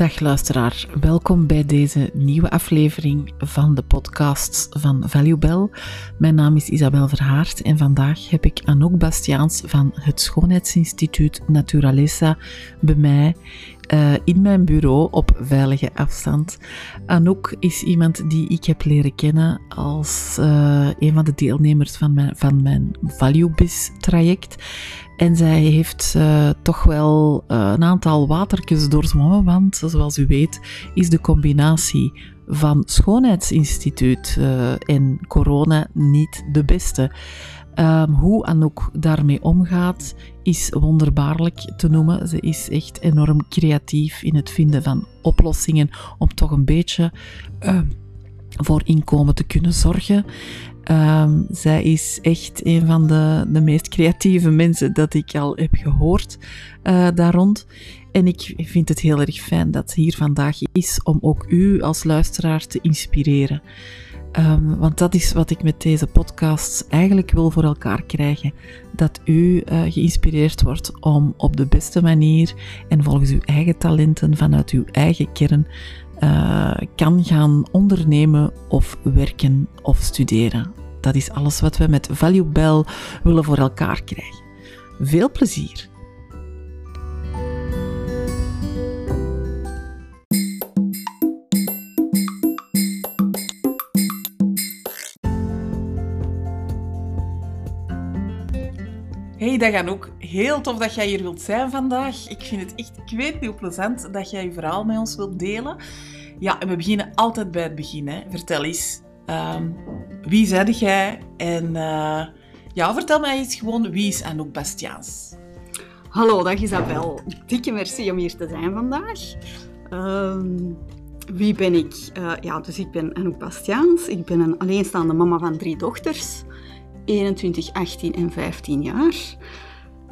Dag luisteraar, welkom bij deze nieuwe aflevering van de podcast van Valuebell. Mijn naam is Isabel Verhaart en vandaag heb ik Anouk Bastiaans van het Schoonheidsinstituut Naturalesa bij mij uh, in mijn bureau op veilige afstand. Anouk is iemand die ik heb leren kennen als uh, een van de deelnemers van mijn, van mijn ValueBiz traject. En zij heeft uh, toch wel een aantal watertjes doorzwommen, want zoals u weet is de combinatie van schoonheidsinstituut en corona niet de beste. Um, hoe Anouk daarmee omgaat is wonderbaarlijk te noemen. Ze is echt enorm creatief in het vinden van oplossingen om toch een beetje uh, voor inkomen te kunnen zorgen. Um, zij is echt een van de, de meest creatieve mensen dat ik al heb gehoord uh, daar rond. En ik vind het heel erg fijn dat ze hier vandaag is om ook u als luisteraar te inspireren. Um, want dat is wat ik met deze podcast eigenlijk wil voor elkaar krijgen. Dat u uh, geïnspireerd wordt om op de beste manier en volgens uw eigen talenten vanuit uw eigen kern uh, kan gaan ondernemen of werken of studeren. Dat is alles wat we met Value Bell willen voor elkaar krijgen. Veel plezier! Hey, dat ook Heel tof dat jij hier wilt zijn vandaag. Ik vind het echt, ik plezant dat jij je verhaal met ons wilt delen. Ja, we beginnen altijd bij het begin. Hè. Vertel eens, um, wie zei jij? En uh, ja, vertel mij eens gewoon, wie is Anouk Bastiaans? Hallo, dag Isabel. Dikke merci om hier te zijn vandaag. Um, wie ben ik? Uh, ja, dus ik ben Anouk Bastiaans. Ik ben een alleenstaande mama van drie dochters. 21, 18 en 15 jaar.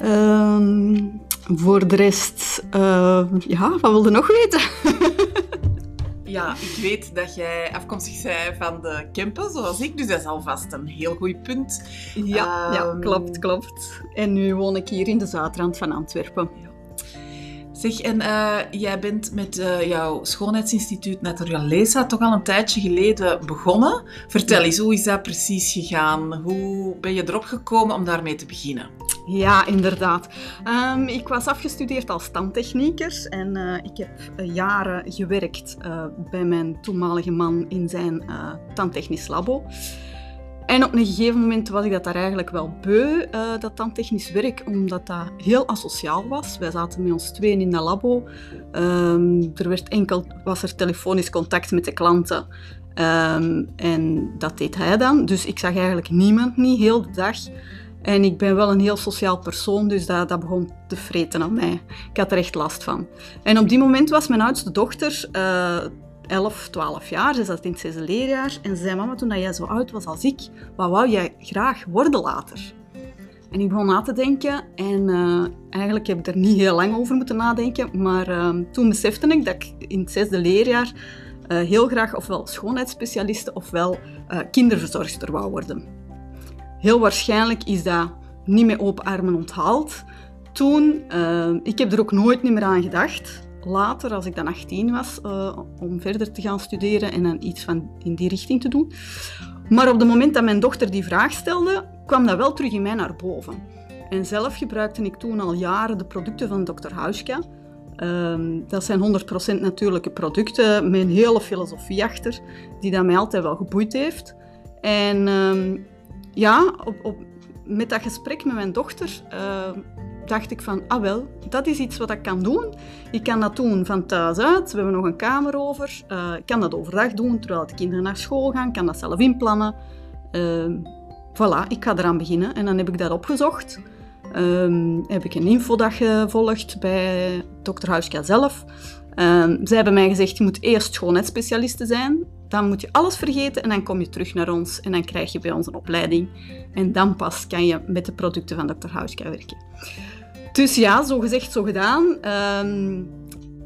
Um, voor de rest, uh, ja, wat wilde nog weten? ja, ik weet dat jij afkomstig bent van de Kempen, zoals ik, dus dat is alvast een heel goed punt. Ja, um, ja klopt, klopt. En nu woon ik hier in de zuidrand van Antwerpen. Zeg, en uh, jij bent met uh, jouw schoonheidsinstituut Naturalesa toch al een tijdje geleden begonnen. Vertel eens, hoe is dat precies gegaan? Hoe ben je erop gekomen om daarmee te beginnen? Ja, inderdaad. Um, ik was afgestudeerd als tandtechnieker en uh, ik heb jaren gewerkt bij mijn toenmalige man in zijn tandtechnisch labo. En op een gegeven moment was ik dat daar eigenlijk wel beu, uh, dat tandtechnisch werk, omdat dat heel asociaal was. Wij zaten met ons tweeën in dat labo. Um, er werd enkel, was er telefonisch contact met de klanten. Um, en dat deed hij dan. Dus ik zag eigenlijk niemand niet, heel de dag. En ik ben wel een heel sociaal persoon, dus dat, dat begon te vreten aan mij. Ik had er echt last van. En op die moment was mijn oudste dochter... Uh, 11, 12 jaar. Ze zat in het zesde leerjaar. En ze zei, mama, toen jij zo oud was als ik, wat wou jij graag worden later? En ik begon na te denken. En uh, eigenlijk heb ik er niet heel lang over moeten nadenken. Maar uh, toen besefte ik dat ik in het zesde leerjaar uh, heel graag ofwel schoonheidsspecialiste ofwel kinderverzorgster wou worden. Heel waarschijnlijk is dat niet met open armen onthaald. Toen, ik heb er ook nooit meer aan gedacht later, als ik dan 18 was, uh, om verder te gaan studeren en dan iets van in die richting te doen. Maar op het moment dat mijn dochter die vraag stelde, kwam dat wel terug in mij naar boven. En zelf gebruikte ik toen al jaren de producten van Dr. Hauschka. Um, dat zijn 100% natuurlijke producten met een hele filosofie achter, die dat mij altijd wel geboeid heeft. En um, ja, op, op, met dat gesprek met mijn dochter uh, dacht ik van, ah wel, dat is iets wat ik kan doen. Ik kan dat doen van thuis uit. We hebben nog een kamer over. Uh, ik kan dat overdag doen, terwijl de kinderen naar school gaan. Ik kan dat zelf inplannen. Uh, voilà, ik ga eraan beginnen. En dan heb ik dat opgezocht. Um, heb ik een infodag gevolgd bij dokter Huiska zelf. Um, zij hebben mij gezegd, je moet eerst schoonheidsspecialiste zijn. Dan moet je alles vergeten en dan kom je terug naar ons. En dan krijg je bij ons een opleiding. En dan pas kan je met de producten van dokter Huiska werken. Dus ja, zo gezegd, zo gedaan. Um,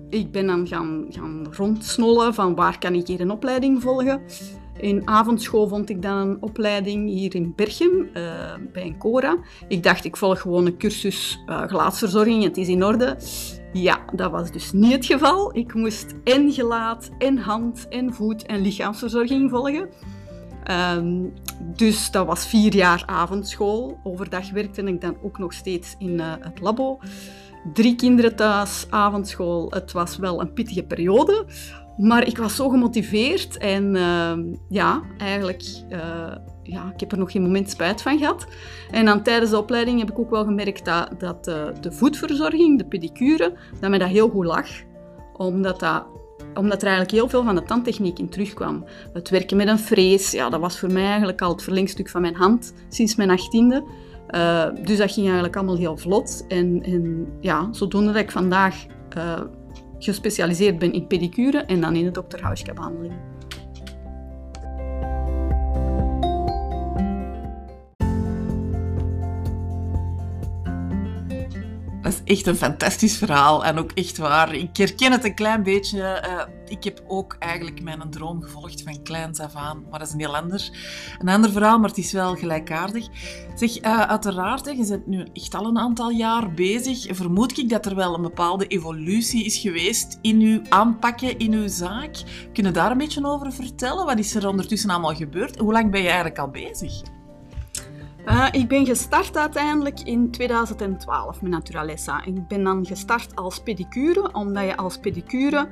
ik ben dan gaan, gaan rondsnollen van waar kan ik hier een opleiding volgen. In avondschool vond ik dan een opleiding hier in Berchem, uh, bij een Cora. Ik dacht, ik volg gewoon een cursus uh, het is in orde. Ja, dat was dus niet het geval. Ik moest en gelaat, en hand, en voet en lichaamsverzorging volgen. Ehm, dus dat was vier jaar avondschool. Overdag werkte ik dan ook nog steeds in uh, het labo. Drie kinderen thuis, avondschool. Het was wel een pittige periode. Maar ik was zo gemotiveerd en uh, ja, eigenlijk, uh, ja, ik heb er nog geen moment spijt van gehad. En dan tijdens de opleiding heb ik ook wel gemerkt dat, dat uh, de voetverzorging, de pedicure, dat mij dat heel goed lag. Omdat, dat, omdat er eigenlijk heel veel van de tandtechniek in terugkwam. Het werken met een frees, ja, dat was voor mij eigenlijk al het verlengstuk van mijn hand sinds mijn achttiende. Uh, dus dat ging eigenlijk allemaal heel vlot. En, en ja, zodoende dat ik vandaag gespecialiseerd ben in pedicure en dan in de Dr. Hauschka is echt een fantastisch verhaal en ook echt waar. Ik herken het een klein beetje. Uh, ik heb ook eigenlijk mijn droom gevolgd van kleins af aan, maar dat is een heel ander, een ander verhaal, maar het is wel gelijkaardig. Zeg, uh, uiteraard, je bent nu echt al een aantal jaar bezig. Vermoed ik dat er wel een bepaalde evolutie is geweest in uw aanpakken, in uw zaak. Kun je daar een beetje over vertellen? Wat is er ondertussen allemaal gebeurd? Hoe lang ben je eigenlijk al bezig? Uh, ik ben gestart uiteindelijk in 2012 met Naturalessa. Ik ben dan gestart als pedicure, omdat je als pedicure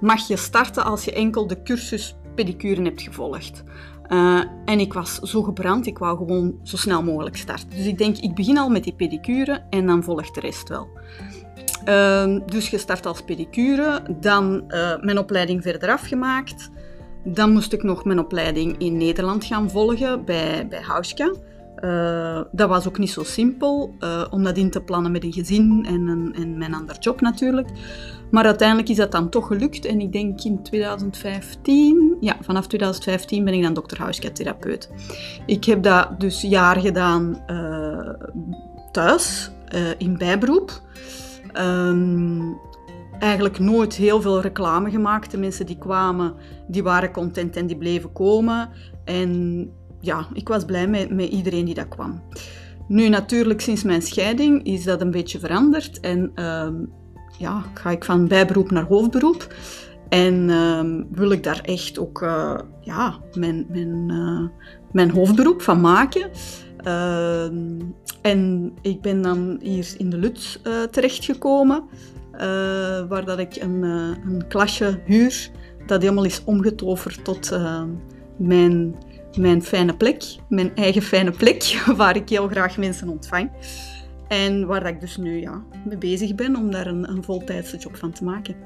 mag je starten als je enkel de cursus pedicure hebt gevolgd. Uh, en ik was zo gebrand, ik wou gewoon zo snel mogelijk starten. Dus ik denk, ik begin al met die pedicure en dan volgt de rest wel. Uh, dus gestart als pedicure, dan uh, mijn opleiding verder afgemaakt. Dan moest ik nog mijn opleiding in Nederland gaan volgen bij, bij Hauschka. Uh, dat was ook niet zo simpel, uh, om dat in te plannen met een gezin en, een, en mijn ander job natuurlijk. Maar uiteindelijk is dat dan toch gelukt en ik denk in 2015, ja, vanaf 2015 ben ik dan dokter Hauschka-therapeut. Ik heb dat dus jaar gedaan uh, thuis, in bijberoep. Um, eigenlijk nooit heel veel reclame gemaakt. De mensen die kwamen, die waren content en die bleven komen. En ja, ik was blij met, met iedereen die dat kwam. Nu, natuurlijk, sinds mijn scheiding is dat een beetje veranderd. En uh, ja, ga ik van bijberoep naar hoofdberoep. En uh, wil ik daar echt ook uh, ja, mijn, mijn, uh, mijn hoofdberoep van maken. Ehm, en ik ben dan hier in de Lut uh, terechtgekomen, waar dat ik een, een klasje huur dat helemaal is omgetoverd tot mijn mijn fijne plek, mijn eigen fijne plek, waar ik heel graag mensen ontvang. En waar ik dus nu ja, mee bezig ben om daar een, een voltijdse job van te maken.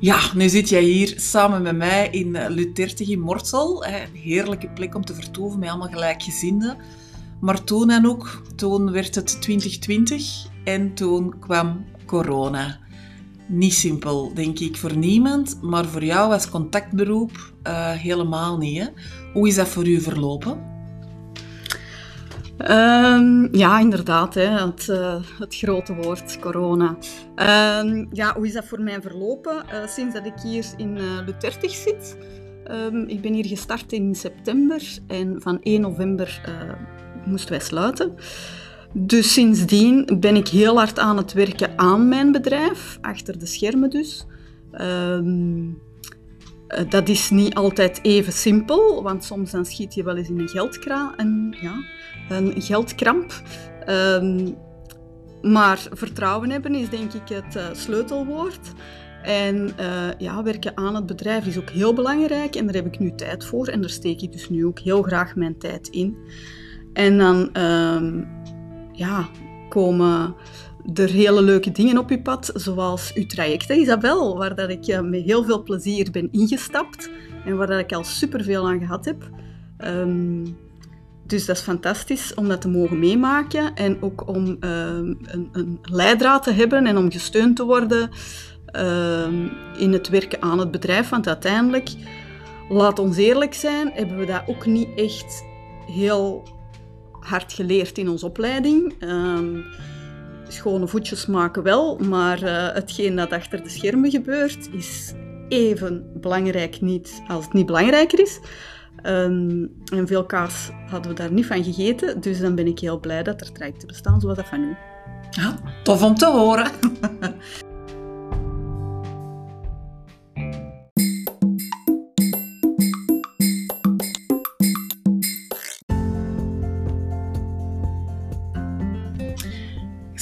Ja, nu zit jij hier samen met mij in eh, Lutertig in Mortsel. Een heerlijke plek om te vertoeven met allemaal gelijkgezinden. Maar toen en ook, toen werd het 2020 en toen kwam corona. Niet simpel, denk ik, voor niemand, maar voor jou als contactberoep uh, helemaal niet. Hè? Hoe is dat voor u verlopen? Um, ja, inderdaad, hè, het, uh, het, grote woord corona. Um, ja, hoe is dat voor mij verlopen uh, sinds dat ik hier in uh, Lutertig zit? Um, ik ben hier gestart in september en van 1 november moesten wij sluiten. Dus sindsdien ben ik heel hard aan het werken aan mijn bedrijf, achter de schermen dus. Dat is niet altijd even simpel, want soms dan schiet je wel eens in een. En ja, een geldkramp. Um, maar vertrouwen hebben is denk ik het uh, sleutelwoord. En uh, ja, werken aan het bedrijf is ook heel belangrijk en daar heb ik nu tijd voor en daar steek ik dus nu ook heel graag mijn tijd in. En dan um, ja, komen er hele leuke dingen op uw pad, zoals uw traject, Isabel, waar dat ik uh, met heel veel plezier ben ingestapt en waar dat ik al superveel aan gehad heb. Um, dus dat is fantastisch om dat te mogen meemaken en ook om uh, een, een, leidraad te hebben en om gesteund te worden uh, in het werken aan het bedrijf. Want uiteindelijk, laat ons eerlijk zijn, hebben we dat ook niet echt heel hard geleerd in onze opleiding. Um, schone voetjes maken wel, maar uh, hetgeen dat achter de schermen gebeurt, is even belangrijk niet als het niet belangrijker is. Um, en veel kaas hadden we daar niet van gegeten, dus dan ben ik heel blij dat er trajecten bestaan zoals dat van nu. Ja, tof om te horen.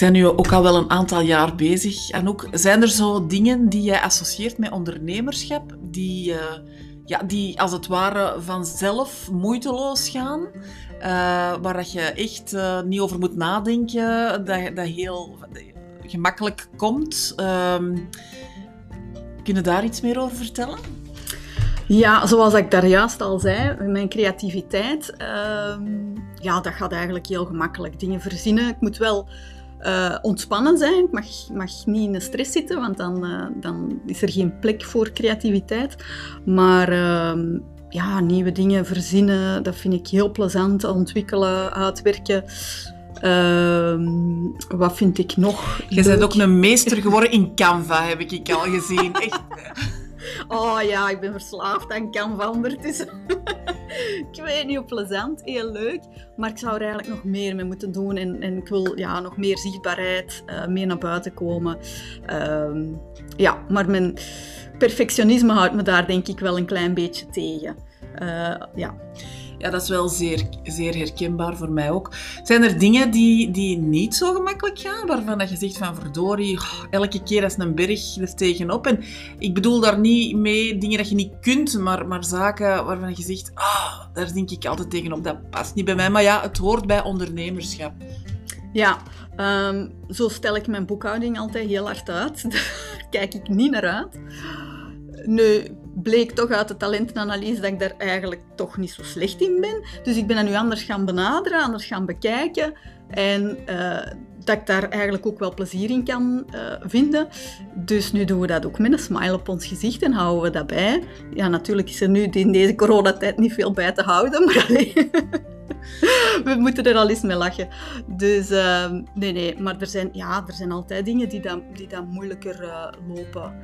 Zijn nu ook al wel een aantal jaar bezig. En ook, zijn er zo dingen die jij associeert met ondernemerschap, die, uh, ja, die als het ware vanzelf moeiteloos gaan? Uh, waar dat je echt uh, niet over moet nadenken, dat, dat heel gemakkelijk komt. Um, kun je daar iets meer over vertellen? Ja, zoals ik daar juist al zei, mijn creativiteit, uh, ja, dat gaat eigenlijk heel gemakkelijk. Dingen verzinnen. Ik moet wel uh, ontspannen zijn. Ik mag, mag niet in de stress zitten, want dan, uh, dan is er geen plek voor creativiteit. Maar uh, ja, nieuwe dingen verzinnen, dat vind ik heel plezant. Ontwikkelen, uitwerken. Ehm, wat vind ik nog? Je bent ook een meester geworden in Canva, heb ik al gezien. Echt. Oh ja, ik ben verslaafd aan Canva ondertussen. ik weet niet plezant, heel leuk. Maar ik zou er eigenlijk nog meer mee moeten doen. En, en ik wil ja, nog meer zichtbaarheid, uh, meer naar buiten komen. Uh, ja, maar mijn perfectionisme houdt me daar denk ik wel een klein beetje tegen. Uh, ja. Ja, dat is wel zeer, zeer herkenbaar voor mij ook. Zijn er dingen die, die niet zo gemakkelijk gaan, waarvan dat je zegt van verdorie, oh, elke keer als een berg er tegenop. En ik bedoel daar niet mee dingen dat je niet kunt, maar, maar zaken waarvan je zegt, ah, daar denk ik altijd tegenop, dat past niet bij mij. Maar ja, het hoort bij ondernemerschap. Ja, um, zo stel ik mijn boekhouding altijd heel hard uit. Daar kijk ik niet naar uit. Nu, bleek toch uit de talentenanalyse dat ik daar eigenlijk toch niet zo slecht in ben. Dus ik ben dat nu anders gaan benaderen, anders gaan bekijken. En uh, dat ik daar eigenlijk ook wel plezier in kan uh, vinden. Dus nu doen we dat ook met een smile op ons gezicht en houden we dat bij. Ja, natuurlijk is er nu in deze coronatijd niet veel bij te houden, maar we moeten er al eens mee lachen. Dus uh, nee, nee, maar er zijn, ja, er zijn altijd dingen die dan, die dan moeilijker uh, lopen.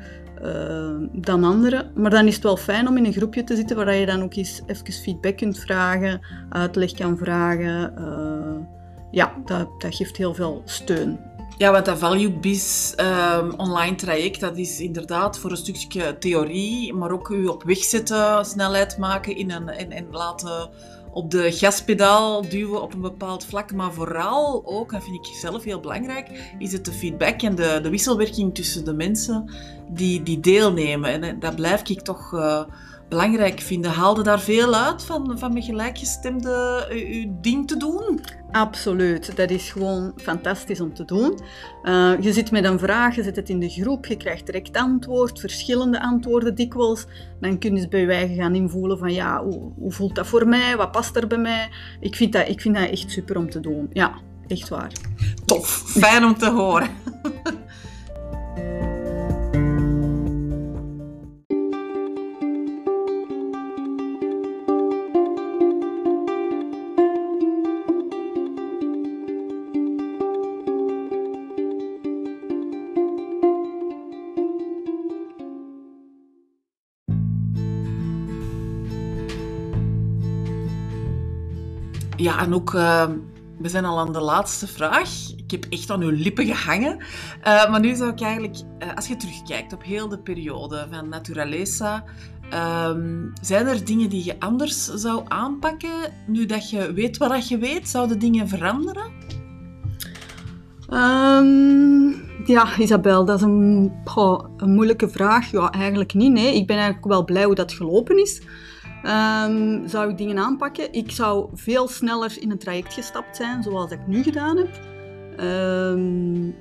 Uh, dan anderen. Maar dan is het wel fijn om in een groepje te zitten waar je dan ook eens even feedback kunt vragen, uitleg kan vragen. Uh, ja, dat, dat geeft heel veel steun. Ja, want dat Value Biz um, online traject, dat is inderdaad voor een stukje theorie, maar ook u op weg zetten, snelheid maken in een, en, en laten op de gaspedaal duwen op een bepaald vlak. Maar vooral ook, dat vind ik zelf heel belangrijk, is het de feedback en de, de wisselwerking tussen de mensen die, die deelnemen. En dat blijf ik toch uh, belangrijk vinden. Haalde daar veel uit van, van met gelijkgestemde uh, uw ding te doen? Absoluut. Dat is gewoon fantastisch om te doen. Uh, je zit met een vraag, je zet het in de groep, je krijgt direct antwoord, verschillende antwoorden dikwijls. Dan kun je bij wij gaan invoelen van ja, hoe, hoe, voelt dat voor mij? Wat past er bij mij? Ik vind dat, ik vind dat echt super om te doen. Ja, echt waar. Tof. Fijn om te horen. Ja, en ook, uh, we zijn al aan de laatste vraag. Ik heb echt aan uw lippen gehangen. Uh, maar nu zou ik eigenlijk, uh, als je terugkijkt op heel de periode van Naturalesa, um, zijn er dingen die je anders zou aanpakken? Nu dat je weet wat je weet, zouden dingen veranderen? Um, ja, Isabel, dat is een, een moeilijke vraag. Ja, eigenlijk niet. Nee. Ik ben eigenlijk wel blij hoe dat gelopen is. Um, zou ik dingen aanpakken? Ik zou veel sneller in een traject gestapt zijn, zoals ik nu gedaan heb. Um,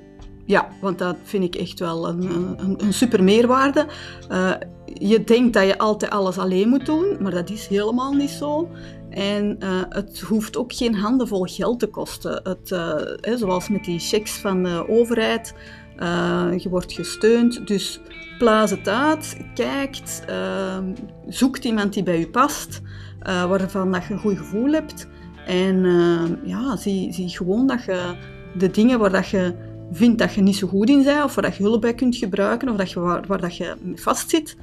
ja, want dat vind ik echt wel een, een, een super meerwaarde. Uh, je denkt dat je altijd alles alleen moet doen, maar dat is helemaal niet zo. En uh, het hoeft ook geen handenvol geld te kosten. Het, uh, hè, zoals met die checks van de overheid. Je wordt gesteund. Dus plaats het uit, kijkt, ehm, zoekt iemand die bij je past, waarvan dat je een goed gevoel hebt. En ja, zie, zie gewoon dat je de dingen waar dat je vindt dat je niet zo goed in bent, of waar dat je hulp bij kunt gebruiken, of dat je, waar, waar dat je vastzit,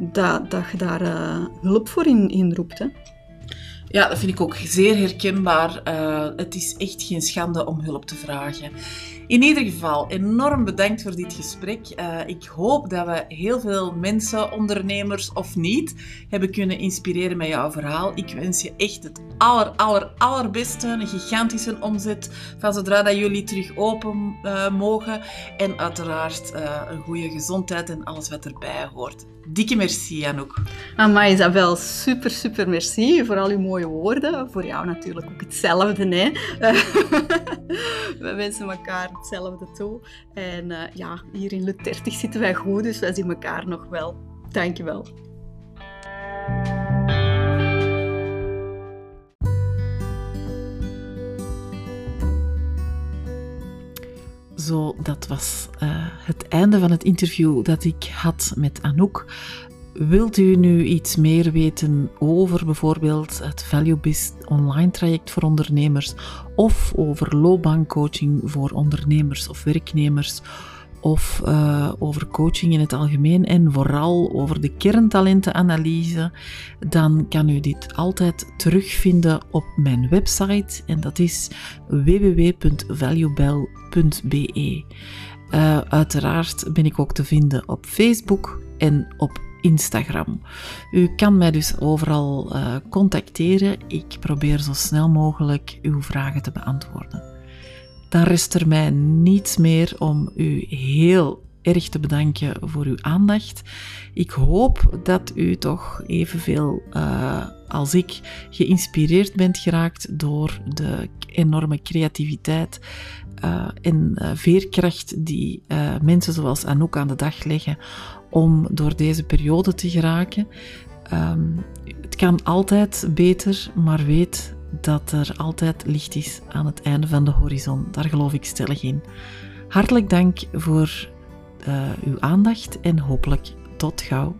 dat, dat je daar uh, hulp voor in, in roept. Hè. Ja, dat vind ik ook zeer herkenbaar. Uh, het is echt geen schande om hulp te vragen. In ieder geval, enorm bedankt voor dit gesprek. Uh, ik hoop dat we heel veel mensen, ondernemers of niet, hebben kunnen inspireren met jouw verhaal. Ik wens je echt het aller, aller, allerbeste. Een gigantische omzet van zodra dat jullie terug open uh, mogen. En uiteraard een goede gezondheid en alles wat erbij hoort. Dikke merci, Anouk. Amai, Isabel, super, super merci voor al uw mooie woorden. Voor jou natuurlijk ook hetzelfde, hè. We wensen elkaar hetzelfde toe. En uh, ja, hier in Lut 30 zitten wij goed, dus wij zien elkaar nog wel. Dankjewel. Zo, dat was uh, het einde van het interview dat ik had met Anouk. Wilt u nu iets meer weten over bijvoorbeeld het ValueBiz online traject voor ondernemers of over loopbaancoaching voor ondernemers of werknemers of uh, over coaching in het algemeen en vooral over de kerntalentenanalyse, dan kan u dit altijd terugvinden op mijn website en dat is www.valuebell.be. Uh, uiteraard ben ik ook te vinden op Facebook en op Instagram. U kan mij dus overal uh, contacteren. Ik probeer zo snel mogelijk uw vragen te beantwoorden. Dan rest er mij niets meer om u heel erg te bedanken voor uw aandacht. Ik hoop dat u toch evenveel uh, als ik geïnspireerd bent geraakt door de enorme creativiteit uh, en uh, veerkracht die mensen zoals Anouk aan de dag leggen om door deze periode te geraken. Um, het kan altijd beter, maar weet dat er altijd licht is aan het einde van de horizon. Daar geloof ik stellig in. Hartelijk dank voor uh, uw aandacht en hopelijk tot gauw.